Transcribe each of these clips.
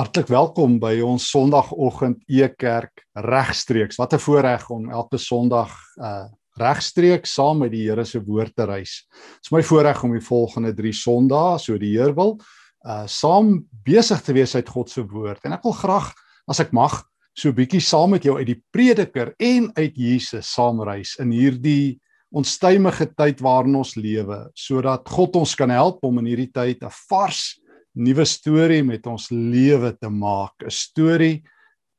Hartlik welkom by ons Sondagoggend E-kerk regstreeks. Wat 'n voorreg om elke Sondag uh regstreeks saam met die Here se woord te reis. Dit is my voorreg om die volgende 3 Sondae, so die Heer wil, uh saam besig te wees uit God se woord. En ek wil graag as ek mag so 'n bietjie saam met jou uit die Prediker en uit Jesus saamreis in hierdie onstuimige tyd waarin ons lewe, sodat God ons kan help om in hierdie tyd 'n vars nuwe storie met ons lewe te maak, 'n storie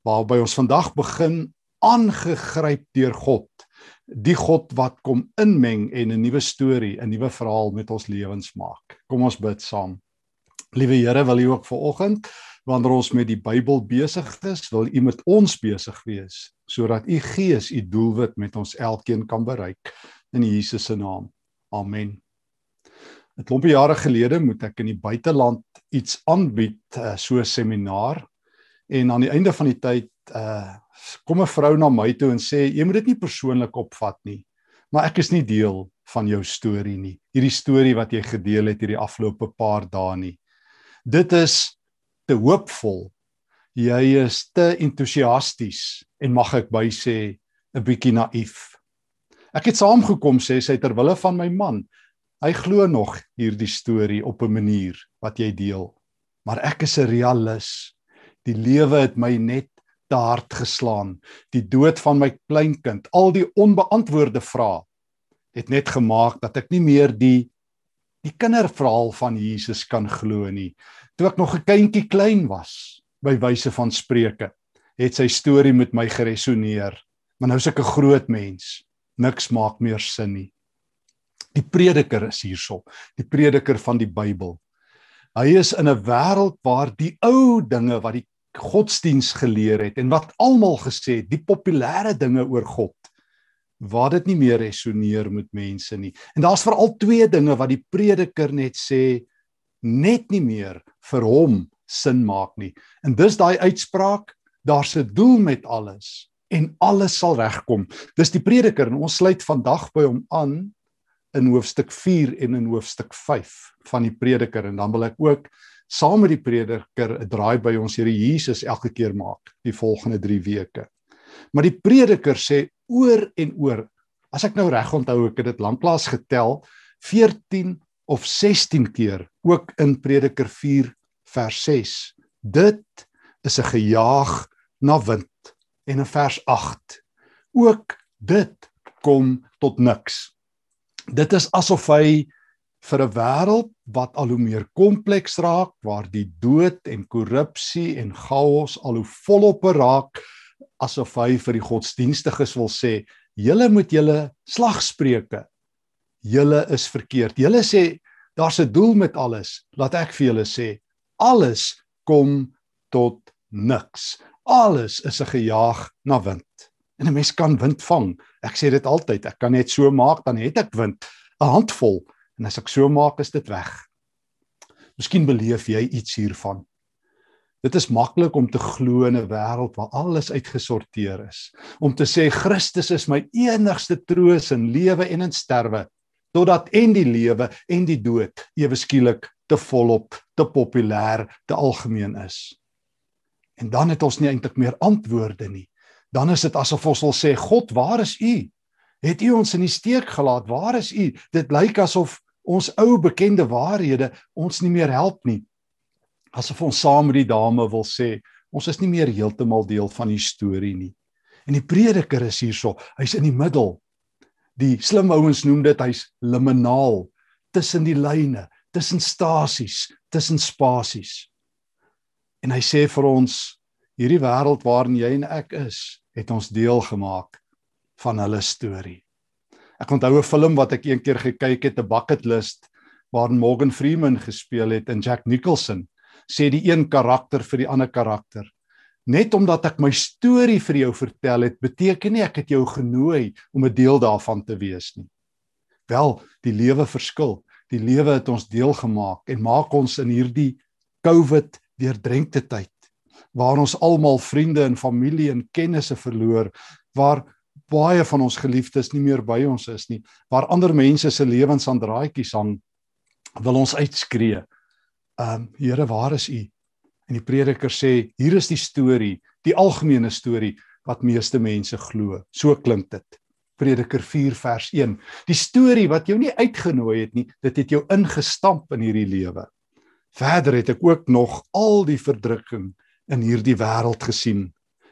waarby ons vandag begin aangegryp deur God. Die God wat kom inmeng en 'n nuwe storie, 'n nuwe verhaal met ons lewens maak. Kom ons bid saam. Liewe Here, wil U ook vanoggend wanneer ons met die Bybel besig is, wil U met ons besig wees sodat U Gees U doelwit met ons elkeen kan bereik in Jesus se naam. Amen. 'n klompie jare gelede moet ek in die buiteland iets aanbied, uh, so 'n seminaar en aan die einde van die tyd uh kom 'n vrou na my toe en sê jy moet dit nie persoonlik opvat nie, maar ek is nie deel van jou storie nie. Hierdie storie wat jy gedeel het hierdie afgelope paar dae nie. Dit is te hoopvol. Jy is te entoesiasties en mag ek by sê 'n bietjie naïef. Ek het saamgekom sê sy ter wille van my man Hy glo nog hierdie storie op 'n manier wat jy deel. Maar ek is 'n realis. Die lewe het my net te hard geslaan. Die dood van my kleinkind, al die onbeantwoorde vrae het net gemaak dat ek nie meer die die kinderverhaal van Jesus kan glo nie. Toe ek nog 'n kindjie klein was, by wyse van spreuke, het sy storie met my geresoneer. Maar nou is ek 'n groot mens. Niks maak meer sin nie. Die prediker is hierso, die prediker van die Bybel. Hy is in 'n wêreld waar die ou dinge wat die godsdiens geleer het en wat almal gesê het, die populêre dinge oor God, waar dit nie meer resoneer met mense nie. En daar's veral twee dinge wat die prediker net sê net nie meer vir hom sin maak nie. En dis daai uitspraak, daar's 'n doel met alles en alles sal regkom. Dis die prediker en ons sluit vandag by hom aan in hoofstuk 4 en in hoofstuk 5 van die prediker. En dan wil ek ook saam met die prediker 'n draai by ons Here Jesus elke keer maak die volgende 3 weke. Maar die prediker sê oor en oor as ek nou reg onthou ek het dit lanklaas getel 14 of 16 keer ook in prediker 4 vers 6 dit is 'n gejaag na wind en in vers 8 ook dit kom tot niks dit is asof hy vir 'n wêreld wat al hoe meer kompleks raak waar die dood en korrupsie en chaos al hoe volop raak asof hy vir die godsdienstiges wil sê julle moet julle slagspreuke julle is verkeerd. Julle sê daar's 'n doel met alles. Laat ek vir julle sê alles kom tot niks. Alles is 'n gejaag na wind En 'n mens kan wind vang. Ek sê dit altyd, ek kan net so maak dan het ek wind, 'n handvol en as ek so maak is dit weg. Miskien beleef jy iets hiervan. Dit is maklik om te glo in 'n wêreld waar alles uitgesorteer is. Om te sê Christus is my enigste troos in lewe en in sterwe, totdat en die lewe en die dood ewe skielik te volop, te populêr, te algemeen is. En dan het ons nie eintlik meer antwoorde nie dan is dit asof ons wil sê God, waar is U? Het U ons in die steek gelaat? Waar is U? Dit lyk asof ons ou bekende waarhede ons nie meer help nie. Asof ons saam met die dame wil sê, ons is nie meer heeltemal deel van die storie nie. En die prediker is hierso, hy's in die middel. Die slim ouens noem dit hy's liminaal tussen die lyne, tussen stasies, tussen spasies. En hy sê vir ons hierdie wêreld waarin jy en ek is, het ons deel gemaak van hulle storie. Ek onthou 'n film wat ek eendag gekyk het, 'n bucket list waarin Morgan Freeman gespeel het en Jack Nicholson sê die een karakter vir die ander karakter. Net omdat ek my storie vir jou vertel het, beteken nie ek het jou genooi om 'n deel daarvan te wees nie. Wel, die lewe verskil. Die lewe het ons deel gemaak en maak ons in hierdie COVID deurdrenkte tyd waar ons almal vriende en familie en kennisse verloor, waar baie van ons geliefdes nie meer by ons is nie, waar ander mense se lewens aan draaitjies hang, wil ons uitskree. Ehm um, Here, waar is U? En die prediker sê, hier is die storie, die algemene storie wat meeste mense glo. So klink dit. Prediker 4 vers 1. Die storie wat jou nie uitgenooi het nie, dit het jou ingestamp in hierdie lewe. Verder het ek ook nog al die verdrukking in hierdie wêreld gesien.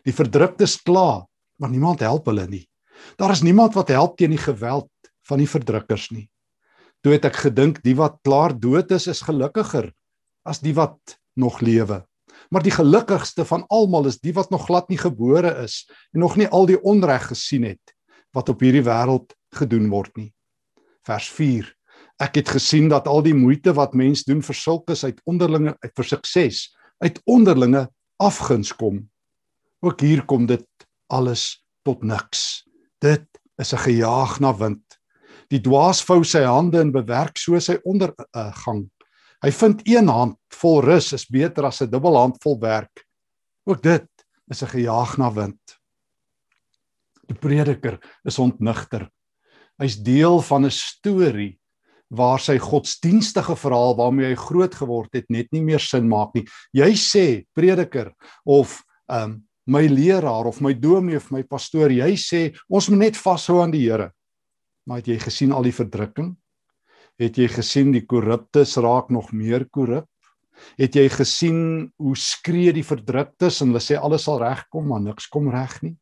Die verdruktes kla, maar niemand help hulle nie. Daar is niemand wat help teen die geweld van die verdrukkers nie. Toe het ek gedink die wat klaar dood is is gelukkiger as die wat nog lewe. Maar die gelukkigste van almal is die wat nog glad nie gebore is en nog nie al die onreg gesien het wat op hierdie wêreld gedoen word nie. Vers Ek het gesien dat al die moeite wat mens doen vir sulkes uit onderlinge uit vir sukses uit onderlinge afguns kom. Ook hier kom dit alles tot niks. Dit is 'n gejaag na wind. Die dwaas vou sy hande en bewerk so sy ondergang. Uh, Hy vind een hand vol rus is beter as 'n dubbel hand vol werk. Ook dit is 'n gejaag na wind. Die prediker is ontnigter. Hy's deel van 'n storie waar sy godsdienstige verhaal waarmee hy groot geword het net nie meer sin maak nie. Jy sê prediker of um my leraar of my dominee of my pastoor, jy sê ons moet net vashou aan die Here. Maar het jy gesien al die verdrukking? Het jy gesien die korruptes raak nog meer korrup? Het jy gesien hoe skree die verdruktes en hulle sê alles sal regkom, maar niks kom reg nie.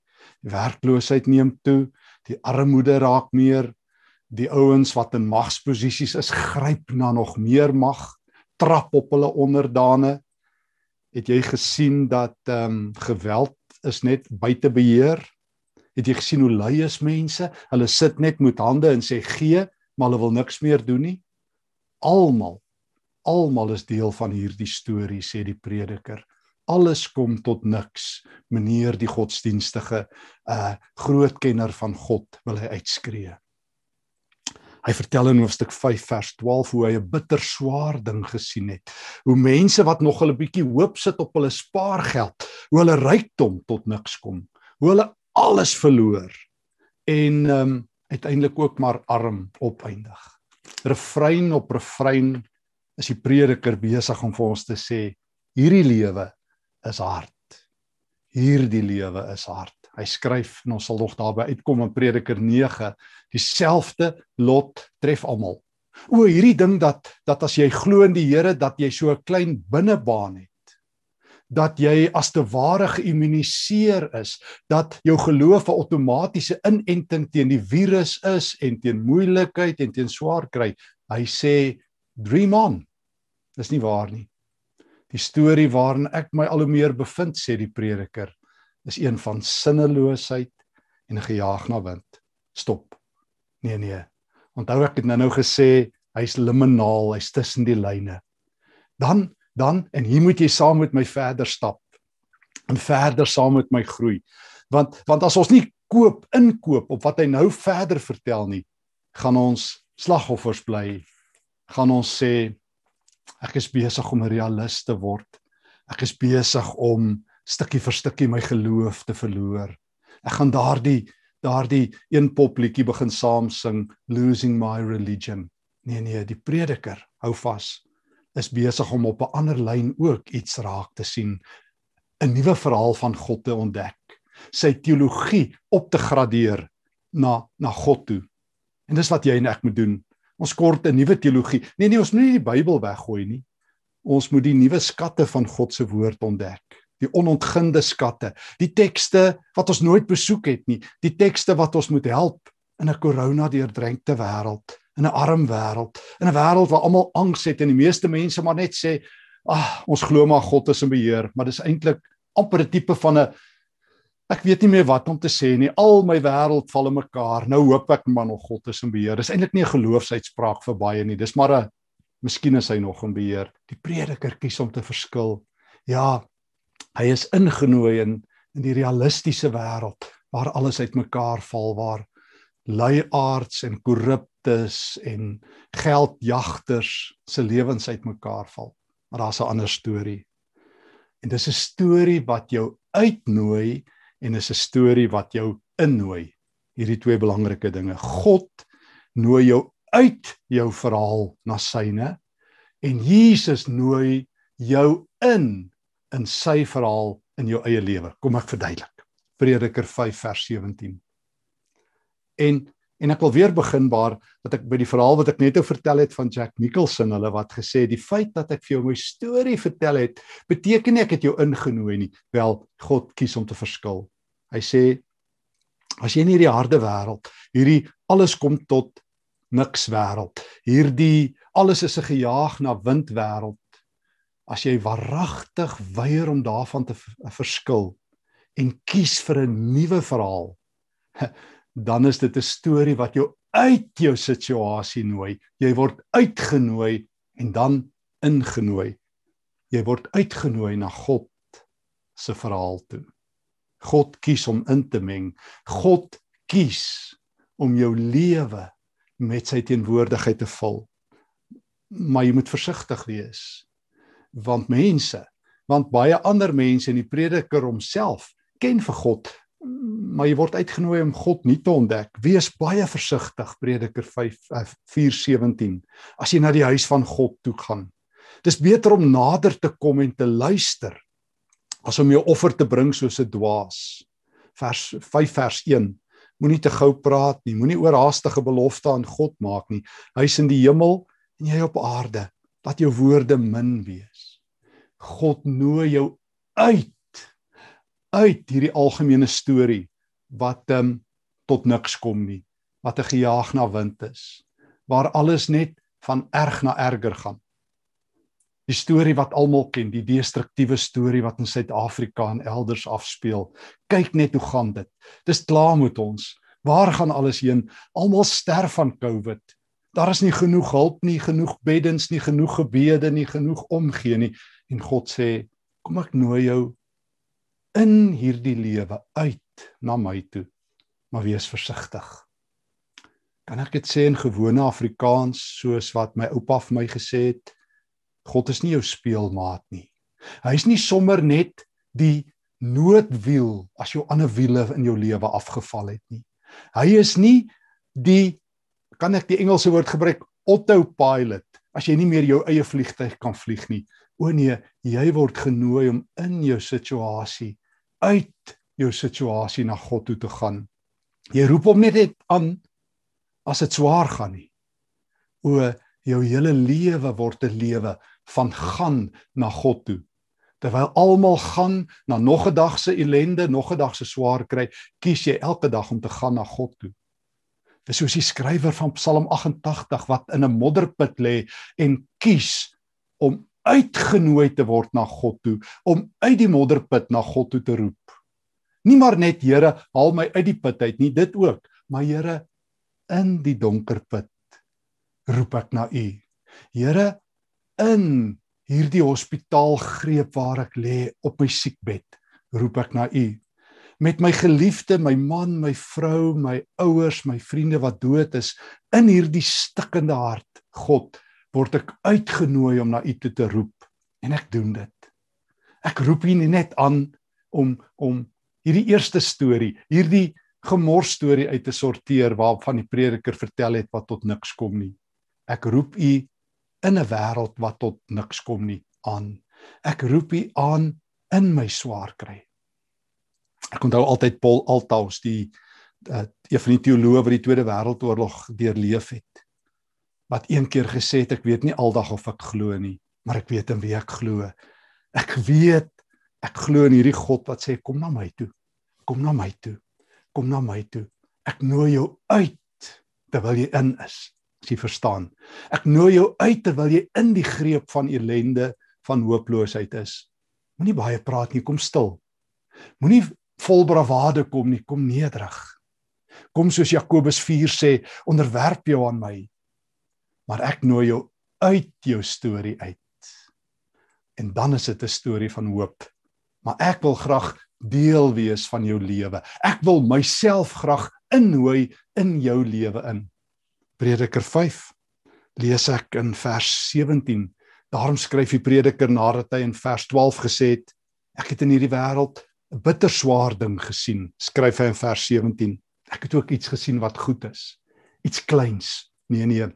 Die werkloosheid neem toe, die armoede raak meer die ouens wat in magsposisies is gryp na nog meer mag trap op hulle onderdane. Het jy gesien dat ehm um, geweld is net buite beheer? Het jy gesien hoe lui is mense? Hulle sit net met hande en sê gee maar hulle wil niks meer doen nie. Almal almal is deel van hierdie storie sê die prediker. Alles kom tot niks. Meneer die godsdienstige uh groot kenner van God wil hy uitskree Hy vertel in hoofstuk 5 vers 12 hoe hy 'n bitter swaar ding gesien het. Hoe mense wat nog 'n bietjie hoop sit op hulle spaargeld, hoe hulle rykdom tot niks kom. Hoe hulle alles verloor en ehm um, uiteindelik ook maar arm opeindig. Refrein op refrein is die prediker besig om vir ons te sê hierdie lewe is hard. Hierdie lewe is hard. Hy skryf en ons sal nog daarby uitkom in Prediker 9, dieselfde lot tref almal. O hierdie ding dat dat as jy glo in die Here dat jy so 'n klein binnebaan het dat jy as te ware geïmmuniseer is dat jou geloof 'n outomatiese inenting teen die virus is en teen moeilikheid en teen swaar kry hy sê dream on dis nie waar nie die storie waarin ek my al hoe meer bevind sê die prediker is een van sinneloosheid en gejaag na wind. Stop. Nee nee. Onthou ek het nou-nou gesê hy's liminaal, hy's tussen die lyne. Dan dan en hier moet jy saam met my verder stap en verder saam met my groei. Want want as ons nie koop inkoop op wat hy nou verder vertel nie, gaan ons slagoffers bly. Gaan ons sê ek is besig om 'n realist te word. Ek is besig om stukkie vir stukkie my geloof te verloor. Ek gaan daardie daardie een popliedjie begin saam sing losing my religion. Nee nee, die prediker hou vas is besig om op 'n ander lyn ook iets raak te sien, 'n nuwe verhaal van God te ontdek, sy teologie op te gradeer na na God toe. En dis wat jy en ek moet doen. Ons kort 'n nuwe teologie. Nee nee, ons moet nie die Bybel weggooi nie. Ons moet die nuwe skatte van God se woord ontdek die onontginde skatte, die tekste wat ons nooit besoek het nie, die tekste wat ons moet help in 'n korona deurdrenkte wêreld, in 'n arm wêreld, in 'n wêreld waar almal angs het en die meeste mense maar net sê, "Ag, ah, ons glo maar God is in beheer," maar dis eintlik amper 'n tipe van 'n ek weet nie meer wat om te sê nie. Al my wêreld val in mekaar. Nou hoop ek maar nog God is in beheer. Dis eintlik nie 'n geloofsuitspraak vir baie nie. Dis maar 'n Miskien is hy nog in beheer. Die prediker kies om te verskil. Ja, Hy is ingenooi in in die realistiese wêreld waar alles uitmekaar val waar luiaards en korruptes en geldjagters se lewens uitmekaar val. Maar daar's 'n ander storie. En dis 'n storie wat jou uitnooi en is 'n storie wat jou innooi. Hierdie twee belangrike dinge. God nooi jou uit jou verhaal na syne en Jesus nooi jou in in sy verhaal in jou eie lewe. Kom ek verduidelik. Prediker 5 vers 17. En en ek wil weer begin waar dat ek by die verhaal wat ek net nou vertel het van Jack Nicholson hulle wat gesê die feit dat ek vir jou my storie vertel het beteken nie ek het jou ingenooi nie. Wel, God kies om te verskil. Hy sê as jy in hierdie harde wêreld, hierdie alles kom tot niks wêreld. Hierdie alles is 'n gejaag na wind wêreld. As jy waaragtig weier om daarvan te verskil en kies vir 'n nuwe verhaal, dan is dit 'n storie wat jou uit jou situasie nooi. Jy word uitgenooi en dan ingenooi. Jy word uitgenooi na God se verhaal toe. God kies om in te meng. God kies om jou lewe met sy teenwoordigheid te vul. Maar jy moet versigtig wees want mense, want baie ander mense in die prediker homself ken vir God, maar jy word uitgenooi om God nie te ontdek. Wees baie versigtig, Prediker 5:4:17. Eh, As jy na die huis van God toe gaan. Dis beter om nader te kom en te luister as om jou offer te bring soos 'n dwaas. Vers 5 vers 1. Moenie te gou praat nie. Moenie oorhaastige belofte aan God maak nie. Hy's in die hemel en jy op aarde. Laat jou woorde min wees. God nooi jou uit uit hierdie algemene storie wat ehm um, tot niks kom nie, wat 'n gejaag na wind is, waar alles net van erg na erger gaan. Die storie wat almal ken, die destruktiewe storie wat in Suid-Afrika en elders afspeel. Kyk net hoe gaan dit. Dis klaar met ons. Waar gaan alles heen? Almal sterf van COVID. Daar is nie genoeg hulp nie, genoeg beddens nie, genoeg gebede nie, genoeg omgee nie. En God sê, kom ek nooi jou in hierdie lewe uit na my toe. Maar wees versigtig. Kan ek dit sê in gewone Afrikaans soos wat my oupa vir my gesê het? God is nie jou speelmaat nie. Hy is nie sommer net die noodwiel as jou ander wiele in jou lewe afgeval het nie. Hy is nie die kan ek die Engelse woord gebruik autopilot as jy nie meer jou eie vliegtyg kan vlieg nie. O nee, jy word genooi om in jou situasie uit jou situasie na God toe te gaan. Jy roep hom net net aan as dit swaar gaan nie. O jou hele lewe word 'n lewe van gaan na God toe. Terwyl almal gaan na nog 'n dag se ellende, nog 'n dag se swaar kry, kies jy elke dag om te gaan na God toe. Dis soos die skrywer van Psalm 88 wat in 'n modderput lê en kies om uitgenooi te word na God toe, om uit die modderput na God toe te roep. Nie maar net Here, haal my uit die put uit nie, dit ook, maar Here, in die donker put roep ek na U. Here, in hierdie hospitaalgreep waar ek lê op my siekbed, roep ek na U. Met my geliefde, my man, my vrou, my ouers, my vriende wat dood is, in hierdie stikkende hart, God, word ek uitgenooi om na U toe te roep en ek doen dit. Ek roep U net aan om om hierdie eerste storie, hierdie gemors storie uit te sorteer waarvan die prediker vertel het wat tot niks kom nie. Ek roep U in 'n wêreld wat tot niks kom nie aan. Ek roep U aan in my swaar kry. Ek onthou altyd Paul Althaus die uh, een van die teoloë wat die Tweede Wêreldoorlog deurleef het wat een keer gesê het ek weet nie aldag of ek glo nie, maar ek weet in wie ek glo. Ek weet ek glo in hierdie God wat sê kom na my toe. Kom na my toe. Kom na my toe. Ek nooi jou uit terwyl jy in is. As jy verstaan. Ek nooi jou uit terwyl jy in die greep van ellende, van hooploosheid is. Moenie baie praat nie, kom stil. Moenie vol bravade kom nie, kom nederig. Kom soos Jakobus 4 sê, onderwerp jou aan my maar ek nooi jou uit jou storie uit. En dan is dit 'n storie van hoop. Maar ek wil graag deel wees van jou lewe. Ek wil myself graag innooi in jou lewe in. Prediker 5 lees ek in vers 17. Daarom skryf die prediker nadat hy in vers 12 gesê het ek het in hierdie wêreld 'n bitter swaar ding gesien. Skryf hy in vers 17. Ek het ook iets gesien wat goed is. Iets kleins. Nee nee,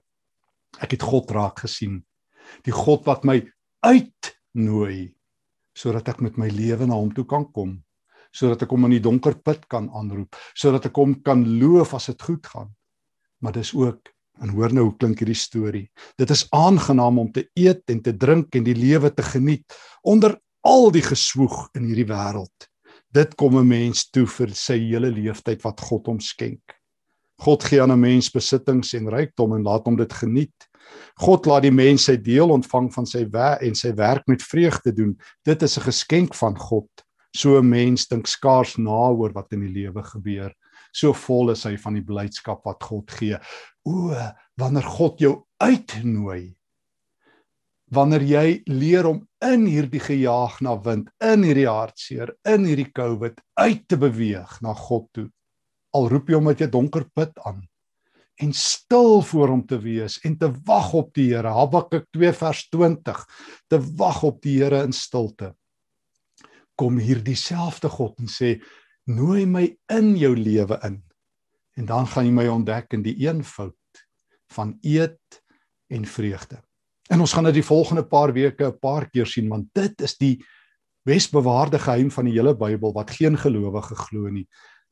Ek het God raak gesien. Die God wat my uitnooi sodat ek met my lewe na hom toe kan kom, sodat ek hom in die donker put kan aanroep, sodat ek hom kan loof as dit goed gaan. Maar dis ook en hoor nou hoe klink hierdie storie. Dit is aangenaam om te eet en te drink en die lewe te geniet onder al die geswoeg in hierdie wêreld. Dit kom 'n mens toe vir sy hele lewenstyd wat God hom skenk. God gee aan 'n mens besittings en rykdom en laat hom dit geniet. God laat die mens sy deel ontvang van sy werk en sy werk met vreugde doen. Dit is 'n geskenk van God. So 'n mens dink skaars na oor wat in die lewe gebeur. So vol is hy van die blydskap wat God gee. O, wanneer God jou uitnooi. Wanneer jy leer om in hierdie gejaag na wind, in hierdie hartseer, in hierdie COVID uit te beweeg na God toe. Al roep jy hom uit 'n donker put aan en stil voor hom te wees en te wag op die Here. Habakuk 2 vers 20. Te wag op die Here in stilte. Kom hier dieselfde God en sê nooi my in jou lewe in. En dan gaan jy my ontdek in die eenvoud van eet en vreugde. En ons gaan dit die volgende paar weke 'n paar keer sien want dit is die besbewaarde geheim van die hele Bybel wat geen gelowige glo nie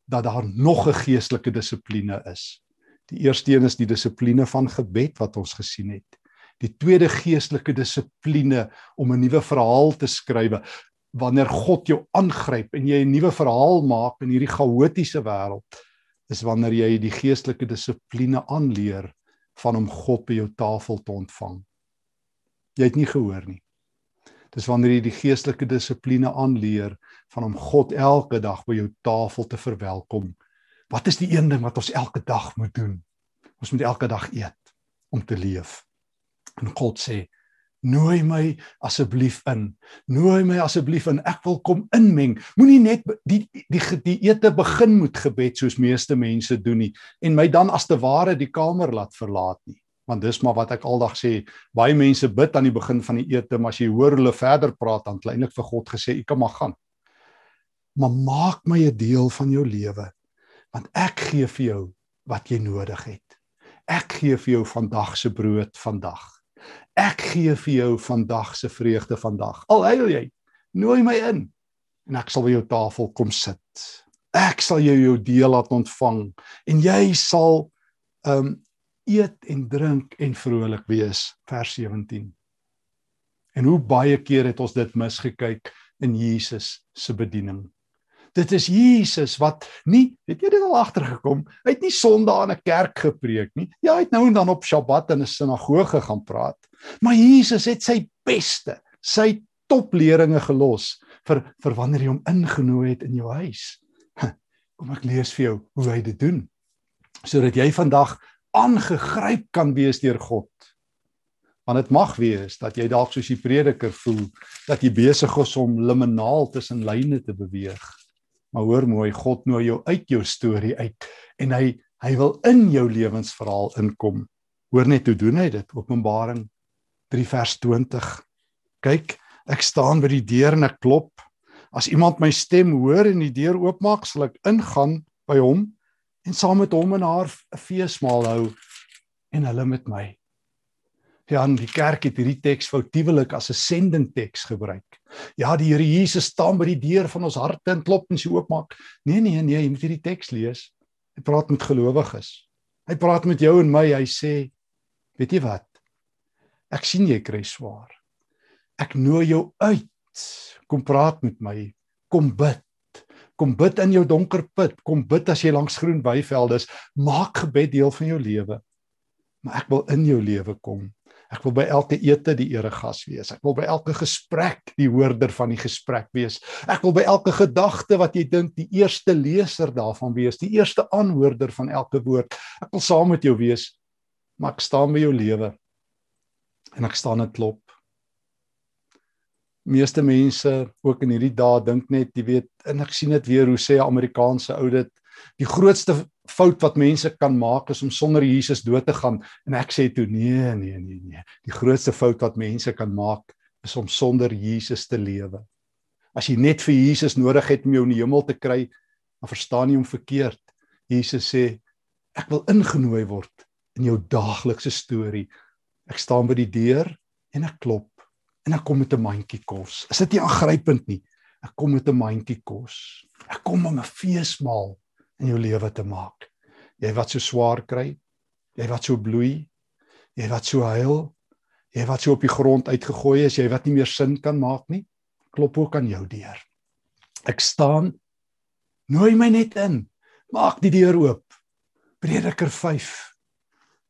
dat daar nog 'n geestelike dissipline is. Die eerste een is die dissipline van gebed wat ons gesien het. Die tweede geestelike dissipline om 'n nuwe verhaal te skryf wanneer God jou aangryp en jy 'n nuwe verhaal maak in hierdie chaotiese wêreld is wanneer jy die geestelike dissipline aanleer van om God by jou tafel te ontvang. Jy het nie gehoor nie. Dis wanneer jy die geestelike dissipline aanleer van om God elke dag by jou tafel te verwelkom Wat is die een ding wat ons elke dag moet doen? Ons moet elke dag eet om te leef. En God sê: "Nooi my asseblief in. Nooi my asseblief in. Ek wil kom inmeng. Moenie net die die die ete begin met gebed soos meeste mense doen nie en my dan as te ware die kamer laat verlaat nie." Want dis maar wat ek aldag sê, baie mense bid aan die begin van die ete, maar as jy hoor hulle verder praat, dan kleinlik vir God gesê, "U kan maar gaan." Maar maak my 'n deel van jou lewe want ek gee vir jou wat jy nodig het. Ek gee vir jou vandag se brood vandag. Ek gee vir jou vandag se vreugde vandag. Al huil jy, nooi my in en ek sal by jou tafel kom sit. Ek sal jou jou deel laat ontvang en jy sal um eet en drink en vrolik wees vers 17. En hoe baie keer het ons dit misgekyk in Jesus se bediening. Dit is Jesus wat nie, het jy dit al agtergekom? Hy het nie Sondag in 'n kerk gepreek nie. Ja, hy het nou en dan op Sabbat in 'n sinagoge gaan praat. Maar Jesus het sy beste, sy topleringe gelos vir vir wanneer hy hom ingenooi het in jou huis. Kom ek lees vir jou hoe hy dit doen sodat jy vandag aangegryp kan wees deur God. Want dit mag wees dat jy dalk soos die prediker voel dat jy besig is om liminaal tussen lyne te beweeg. Maar hoor mooi, God nooi jou uit jou storie uit en hy hy wil in jou lewensverhaal inkom. Hoor net hoe doen hy dit? Openbaring 3 vers 20. Kyk, ek staan by die deur en ek klop. As iemand my stem hoor en die deur oopmaak, sal ek ingaan by hom en saam met hom en haar 'n feesmaal hou en hulle met my. Ja, en die kerk het hierdie teks foutiewelik as 'n sending teks gebruik. Ja, die Here Jesus staan by die deur van ons harte en klop en sy oopmaak. Nee, nee, nee, jy moet hierdie teks lees. Hy praat met gelowiges. Hy praat met jou en my. Hy sê, weet jy wat? Ek sien jy kry swaar. Ek nooi jou uit. Kom praat met my. Kom bid. Kom bid in jou donker put. Kom bid as jy langs groen weivelde is. Maak gebed deel van jou lewe. Maar ek wil in jou lewe kom. Ek wil by elke ete die eregas wees. Ek wil by elke gesprek die hoorder van die gesprek wees. Ek wil by elke gedagte wat jy dink die eerste leser daarvan wees, die eerste aanhoorder van elke woord. Ek wil saam met jou wees. Maar ek staan by jou lewe. En ek staan net klop. Meeste mense ook in hierdie dae dink net, jy weet, en ek sien dit weer hoe sê 'n Amerikaanse ou dit, die grootste fout wat mense kan maak is om sonder Jesus dood te gaan en ek sê toe nee nee nee nee die grootste fout wat mense kan maak is om sonder Jesus te lewe as jy net vir Jesus nodig het om jou in die hemel te kry dan verstaan jy hom verkeerd Jesus sê ek wil ingenooi word in jou daaglikse storie ek staan by die deur en ek klop en ek kom met 'n mandjie kos. Is dit nie aangrypend nie? Ek kom met 'n mandjie kos. Ek kom om 'n feesmaal in jou lewe te maak. Jy wat so swaar kry, jy wat so bloei, jy wat so huil, jy wat so op die grond uitgegooi is, jy wat nie meer sin kan maak nie, klop ook aan jou deur. Ek staan nooi my net in. Maak die deur oop. Prediker 5.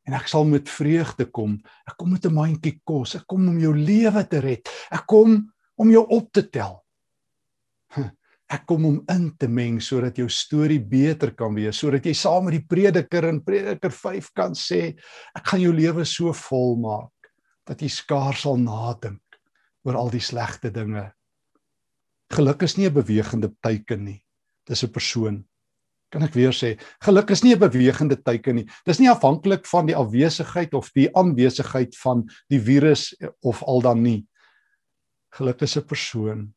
En ek sal met vreugde kom. Ek kom met 'n mandjie kos. Ek kom om jou lewe te red. Ek kom om jou op te tel. Ek kom om in te meng sodat jou storie beter kan wees, sodat jy saam met die prediker in Prediker 5 kan sê, ek gaan jou lewe so vol maak dat jy skaars sal nadink oor al die slegte dinge. Geluk is nie 'n bewegende teiken nie. Dis 'n persoon kan ek weer sê, geluk is nie 'n bewegende teiken nie. Dis nie afhanklik van die afwesigheid of die aanwesigheid van die virus of al dan nie. Geluk is 'n persoon.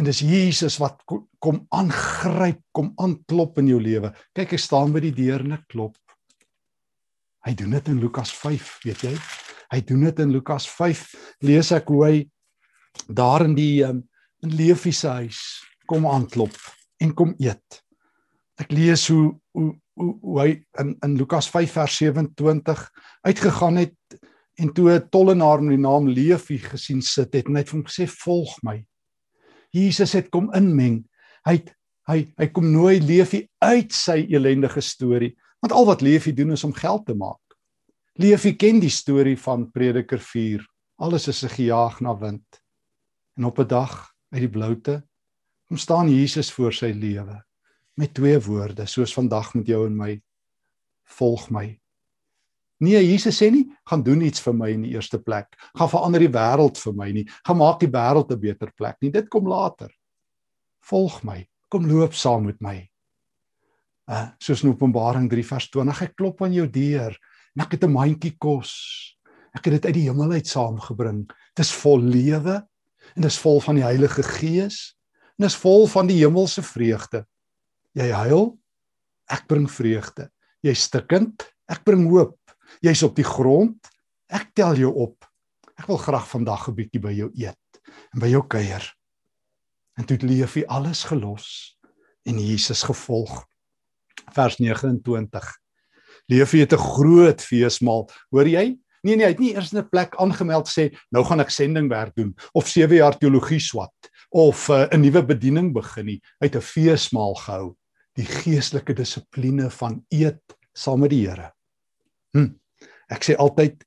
En dis Jesus wat kom aangryp, kom aanklop in jou lewe. Kyk, ek staan by die deur en ek klop. Hy doen dit in Lukas 5, weet jy? Hy doen dit in Lukas 5. Lees ek hoe hy daar in die um, in Leefie se huis kom aanklop en kom eet ek lees hoe hoe hoe, hoe hy in in Lukas 5 vers 27 uitgegaan het en toe 'n tollenaar met die naam Levi gesien sit het en hy het hom gesê volg my. Jesus het kom inmeng. Hy het, hy hy kom nooi Levi uit sy ellendige storie want al wat Levi doen is om geld te maak. Levi ken die storie van Prediker 4. Alles is 'n gejaag na wind. En op 'n dag uit die bloute kom staan Jesus voor sy lewe met twee woorde soos vandag met jou en my volg my. Nee, Jesus sê nie gaan doen iets vir my in die eerste plek. Gaan verander die wêreld vir my nie. Gaan maak die wêreld 'n beter plek nie. Dit kom later. Volg my. Kom loop saam met my. Uh, soos in Openbaring 3 vers 20, ek klop aan jou deur en ek het 'n mandjie kos. Ek het dit uit die hemel uit saamgebring. Dit is vol lewe en dit is vol van die Heilige Gees en dit is vol van die hemelse vreugde. Jy huil, ek bring vreugde. Jy stikkend, ek bring hoop. Jy's op die grond, ek tel jou op. Ek wil graag vandag 'n bietjie by jou eet en by jou kuier. En toe leef hy alles gelos en Jesus gevolg. Vers 29. Leef hy het 'n groot feesmaal. Hoor jy? Nee nee, hy het nie eers 'n plek aangemeld sê nou gaan ek sendingwerk doen of 7 jaar teologie swat of uh, 'n nuwe bediening begin nie. Hy het 'n feesmaal gehou die geestelike dissipline van eet saam met die Here. Hm. Ek sê altyd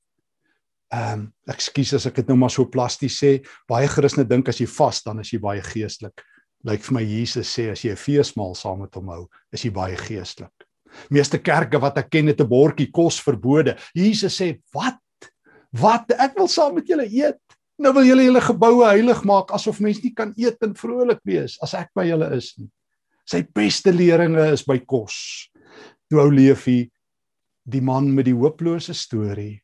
ehm um, ekskuus as ek dit nou maar so plasties sê, baie Christene dink as jy vas dan is jy baie geestelik. Lyk vir my Jesus sê as jy 'n feesmaal saam met hom hou, is jy baie geestelik. Meeste kerke wat ek ken het 'n bordjie kos verbode. Jesus sê, "Wat? Wat? Ek wil saam met julle eet." Nou wil julle julle geboue heilig maak asof mense nie kan eet en vrolik wees as ek by julle is nie. Sy beste leringe is by kos. Toe ou Leefie die man met die hooplose storie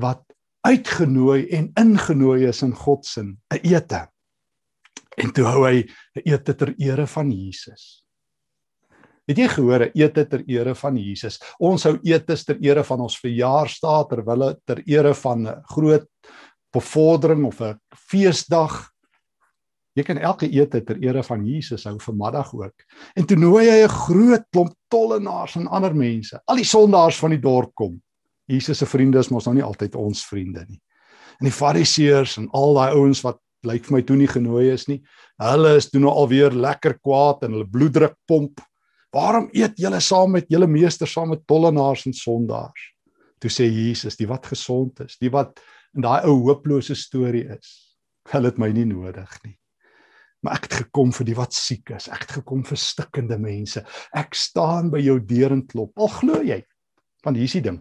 wat uitgenooi en ingenooi is in God se 'n ete. En toe hou hy 'n ete ter ere van Jesus. Het jy gehoor 'n ete ter ere van Jesus? Ons hou etes ter ere van ons verjaarsdag terwyl ter ere van 'n groot bevordering of 'n feesdag Jy kan elke ete ter ere van Jesus hou vir middag ook. En toe nooi hy 'n groot klomp tollenaars en ander mense. Al die sondaars van die dorp kom. Jesus se vriende is mos nou nie altyd ons vriende nie. En die fariseërs en al daai ouens wat lyk vir my toe nie genooi is nie. Hulle is toe nou alweer lekker kwaad en hulle bloeddruk pomp. Waarom eet julle saam met julle meester saam met tollenaars en sondaars? Toe sê Jesus, die wat gesond is, die wat in daai ou hopelose storie is, hulle het my nie nodig nie maar ek het gekom vir die wat siek is. Ek het gekom vir stikkende mense. Ek staan by jou deur en klop. Al glo jy. Want hier's die ding.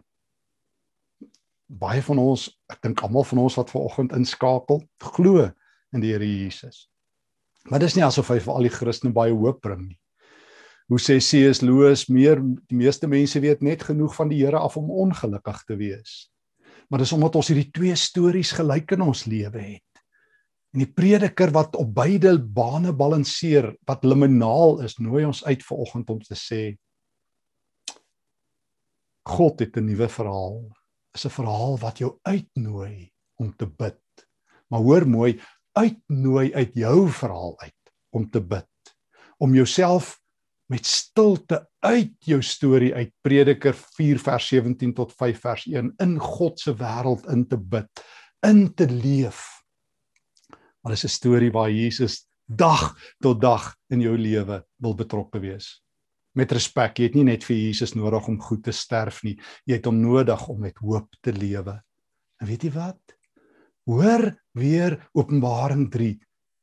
Baie van ons, ek dink almal van ons wat ver oggend inskakel, glo in die Here Jesus. Maar dis nie asof hy vir al die Christene baie hoop bring nie. Hoe sê C.S. Lewis, meer die meeste mense weet net genoeg van die Here af om ongelukkig te wees. Maar dis omdat ons hierdie twee stories gelyk in ons lewe het. En die prediker wat op beide bane balanseer, wat liminaal is, nooi ons uit ver oggend om te sê God het 'n nuwe verhaal. Is 'n verhaal wat jou uitnooi om te bid, Maar hoor mooi, uitnooi uit jou verhaal uit om te bid. Om jouself met stilte uit jou storie uit Prediker 4 vers 17 tot 5 vers 1 in God se wêreld in te bid, in te leef. Maar dis 'n storie waar Jesus dag tot dag in jou lewe wil betrokke wees. Met respek, jy het nie net vir Jesus nodig om goed te sterf nie, jy het hom nodig om met hoop te lewe. En weet jy wat? Hoor weer Openbaring 3.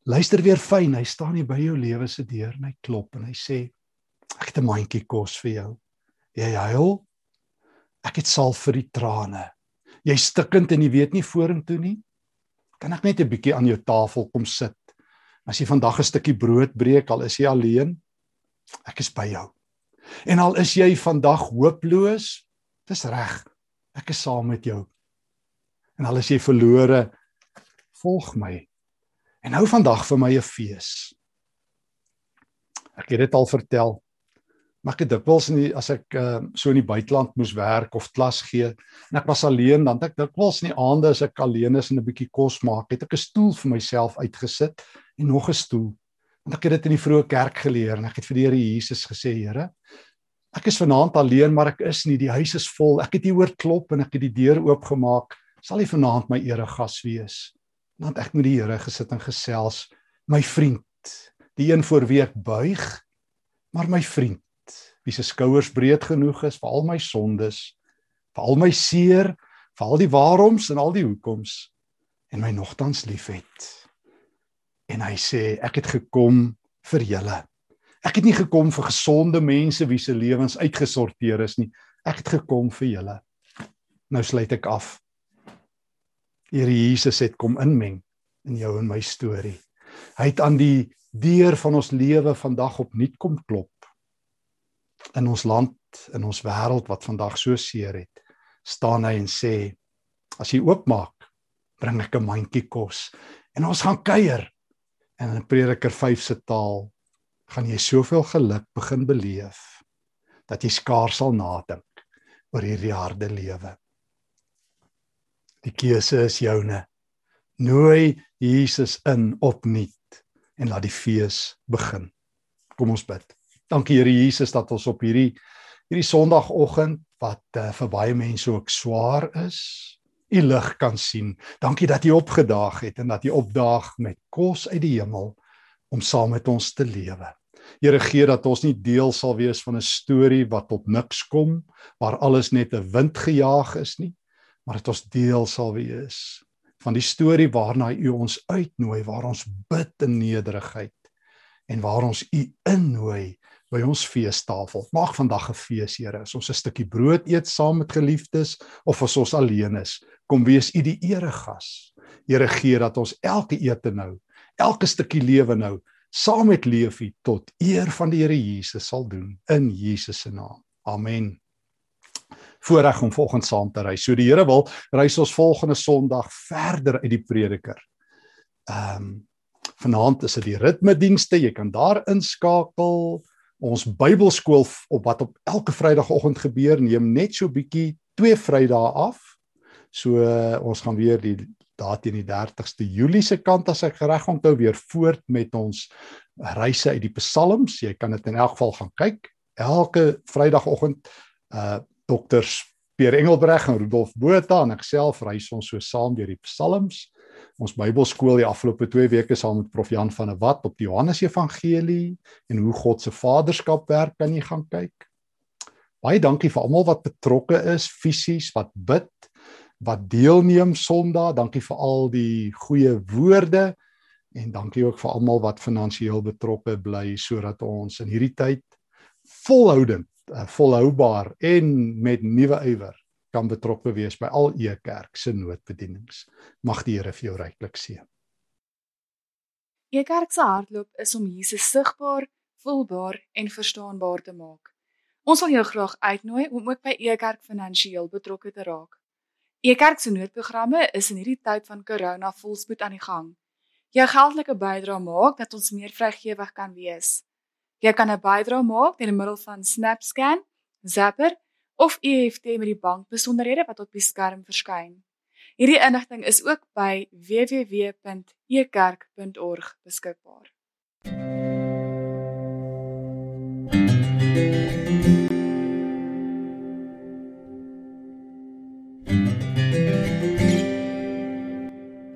Luister weer fyn, hy staan hier by jou lewe se deur en hy klop en hy sê Ek het 'n mandjie kos vir jou. Jy huil. Ek het salf vir die trane. Jy stikkend en jy weet nie vorentoe nie. Kan ek net 'n bietjie aan jou tafel kom sit? As jy vandag 'n stukkie brood breek, al is jy alleen, ek is by jou. En al is jy vandag hooploos, dis reg. Ek is saam met jou. En al is jy verlore, volg my. En hou vandag vir my 'n fees. Ek het dit al vertel. Maar ek het dikwels in die as ek uh, so in die buiteland moes werk of klas gee en ek was alleen dan ek dikwels in die aande as ek alleen is en 'n bietjie kos maak, het ek 'n stoel vir myself uitgesit en nog 'n stoel. Want ek het dit in die vroeë kerk geleer en ek het vir die Here Jesus gesê, Here, ek is vanaand alleen, maar ek is nie, die huis is vol. Ek het hier hoor klop en ek het die deur oopgemaak. Sal U vanaand my eregas wees? Want ek moet die Here gesit en gesels, my vriend, die een voor wie ek buig, maar my vriend wie se skouers breed genoeg is vir al my sondes, vir al my seer, vir al die waaroms en al die hoekoms en my nogtans liefhet. En hy sê ek het gekom vir julle. Ek het nie gekom vir gesonde mense wie se lewens uitgesorteer is nie. Ek het gekom vir julle. Nou sluit ek af. Here Jesus het kom inmeng in jou en my storie. Hy het aan die deur van ons lewe vandag opnuut kom klop in ons land, in ons wêreld wat vandag so seer het, staan hy en sê as jy oopmaak, bring ek 'n mandjie kos en ons gaan kuier. En in Prediker 5 se taal gaan jy soveel geluk begin beleef dat jy skaars sal nadink oor hierdie harde lewe. Die keuse is joune. Nooi Jesus in opnuut en laat die fees begin. Kom ons bid. Dankie Here Jesus dat ons op hierdie hierdie Sondagoggend wat uh, vir baie mense ook swaar is, u lig kan sien. Dankie dat u opgedaag het en dat u opdaag met kos uit die hemel om saam met ons te lewe. Here gee dat ons nie deel sal wees van 'n storie wat op niks kom, waar alles net 'n wind gejaag is nie, maar dat ons deel sal wees van die storie waarna u ons uitnooi, waar ons bid in nederigheid en waar ons u innooi by ons feestafel. Maak vandag 'n fees, Here. As ons 'n stukkie brood eet saam met geliefdes of as ons alleen is, kom wees U die eregas. Here gee dat ons elke ete nou, elke stukkie lewe nou saam met leefie tot eer van die Here Jesus sal doen in Jesus se naam. Amen. Voorreg om volgende saam te ry. So die Here wil reis ons volgende Sondag verder uit die prediker. Ehm um, vanaand is dit die ritmedienste, jy kan daar inskakel ons Bybelskool op wat op elke Vrydagoggend gebeur, neem net so bietjie twee Vrydae af. So uh, ons gaan weer die daad teen die 30ste Julie se kant as ek reg onthou weer voort met ons reise uit die Psalms. Jy kan dit in elk geval gaan kyk. Elke Vrydagoggend uh dokters Pierre Engelbreg en Rudolf Botha en ek self reis ons so saam deur die Psalms ons Bybelskool die afgelope 2 weke saam met Prof Jan van der Walt op die Johannes Evangelie en hoe God se vaderskap werk kan jy gaan kyk. Baie dankie vir almal wat betrokke is fisies, wat bid, wat deelneem Sondag. Dankie vir al die goeie woorde en dankie ook vir almal wat finansiëel betrokke bly sodat ons in hierdie tyd volhoudend, eh, volhoubaar en met nuwe ywer kan betrokke wees by al u kerk se noodbedienings. Mag die Here vir jou ryklik seën. U kerk se hardloop is om Jesus sigbaar, voelbaar en verstaanbaar te maak. Ons wil jou graag uitnooi om ook by u kerk finansiëel betrokke te raak. U kerk se noodprogramme is in hierdie tyd van corona volspoed aan die gang. Jou geldelike bydrae maak dat ons meer vrygewig kan wees. Jy kan 'n bydrae maak deur middel van SnapScan, Zapper of EFT met die bank besonderhede wat op die skerm verskyn. Hierdie inligting is ook by www.ekerk.org beskikbaar. Thank you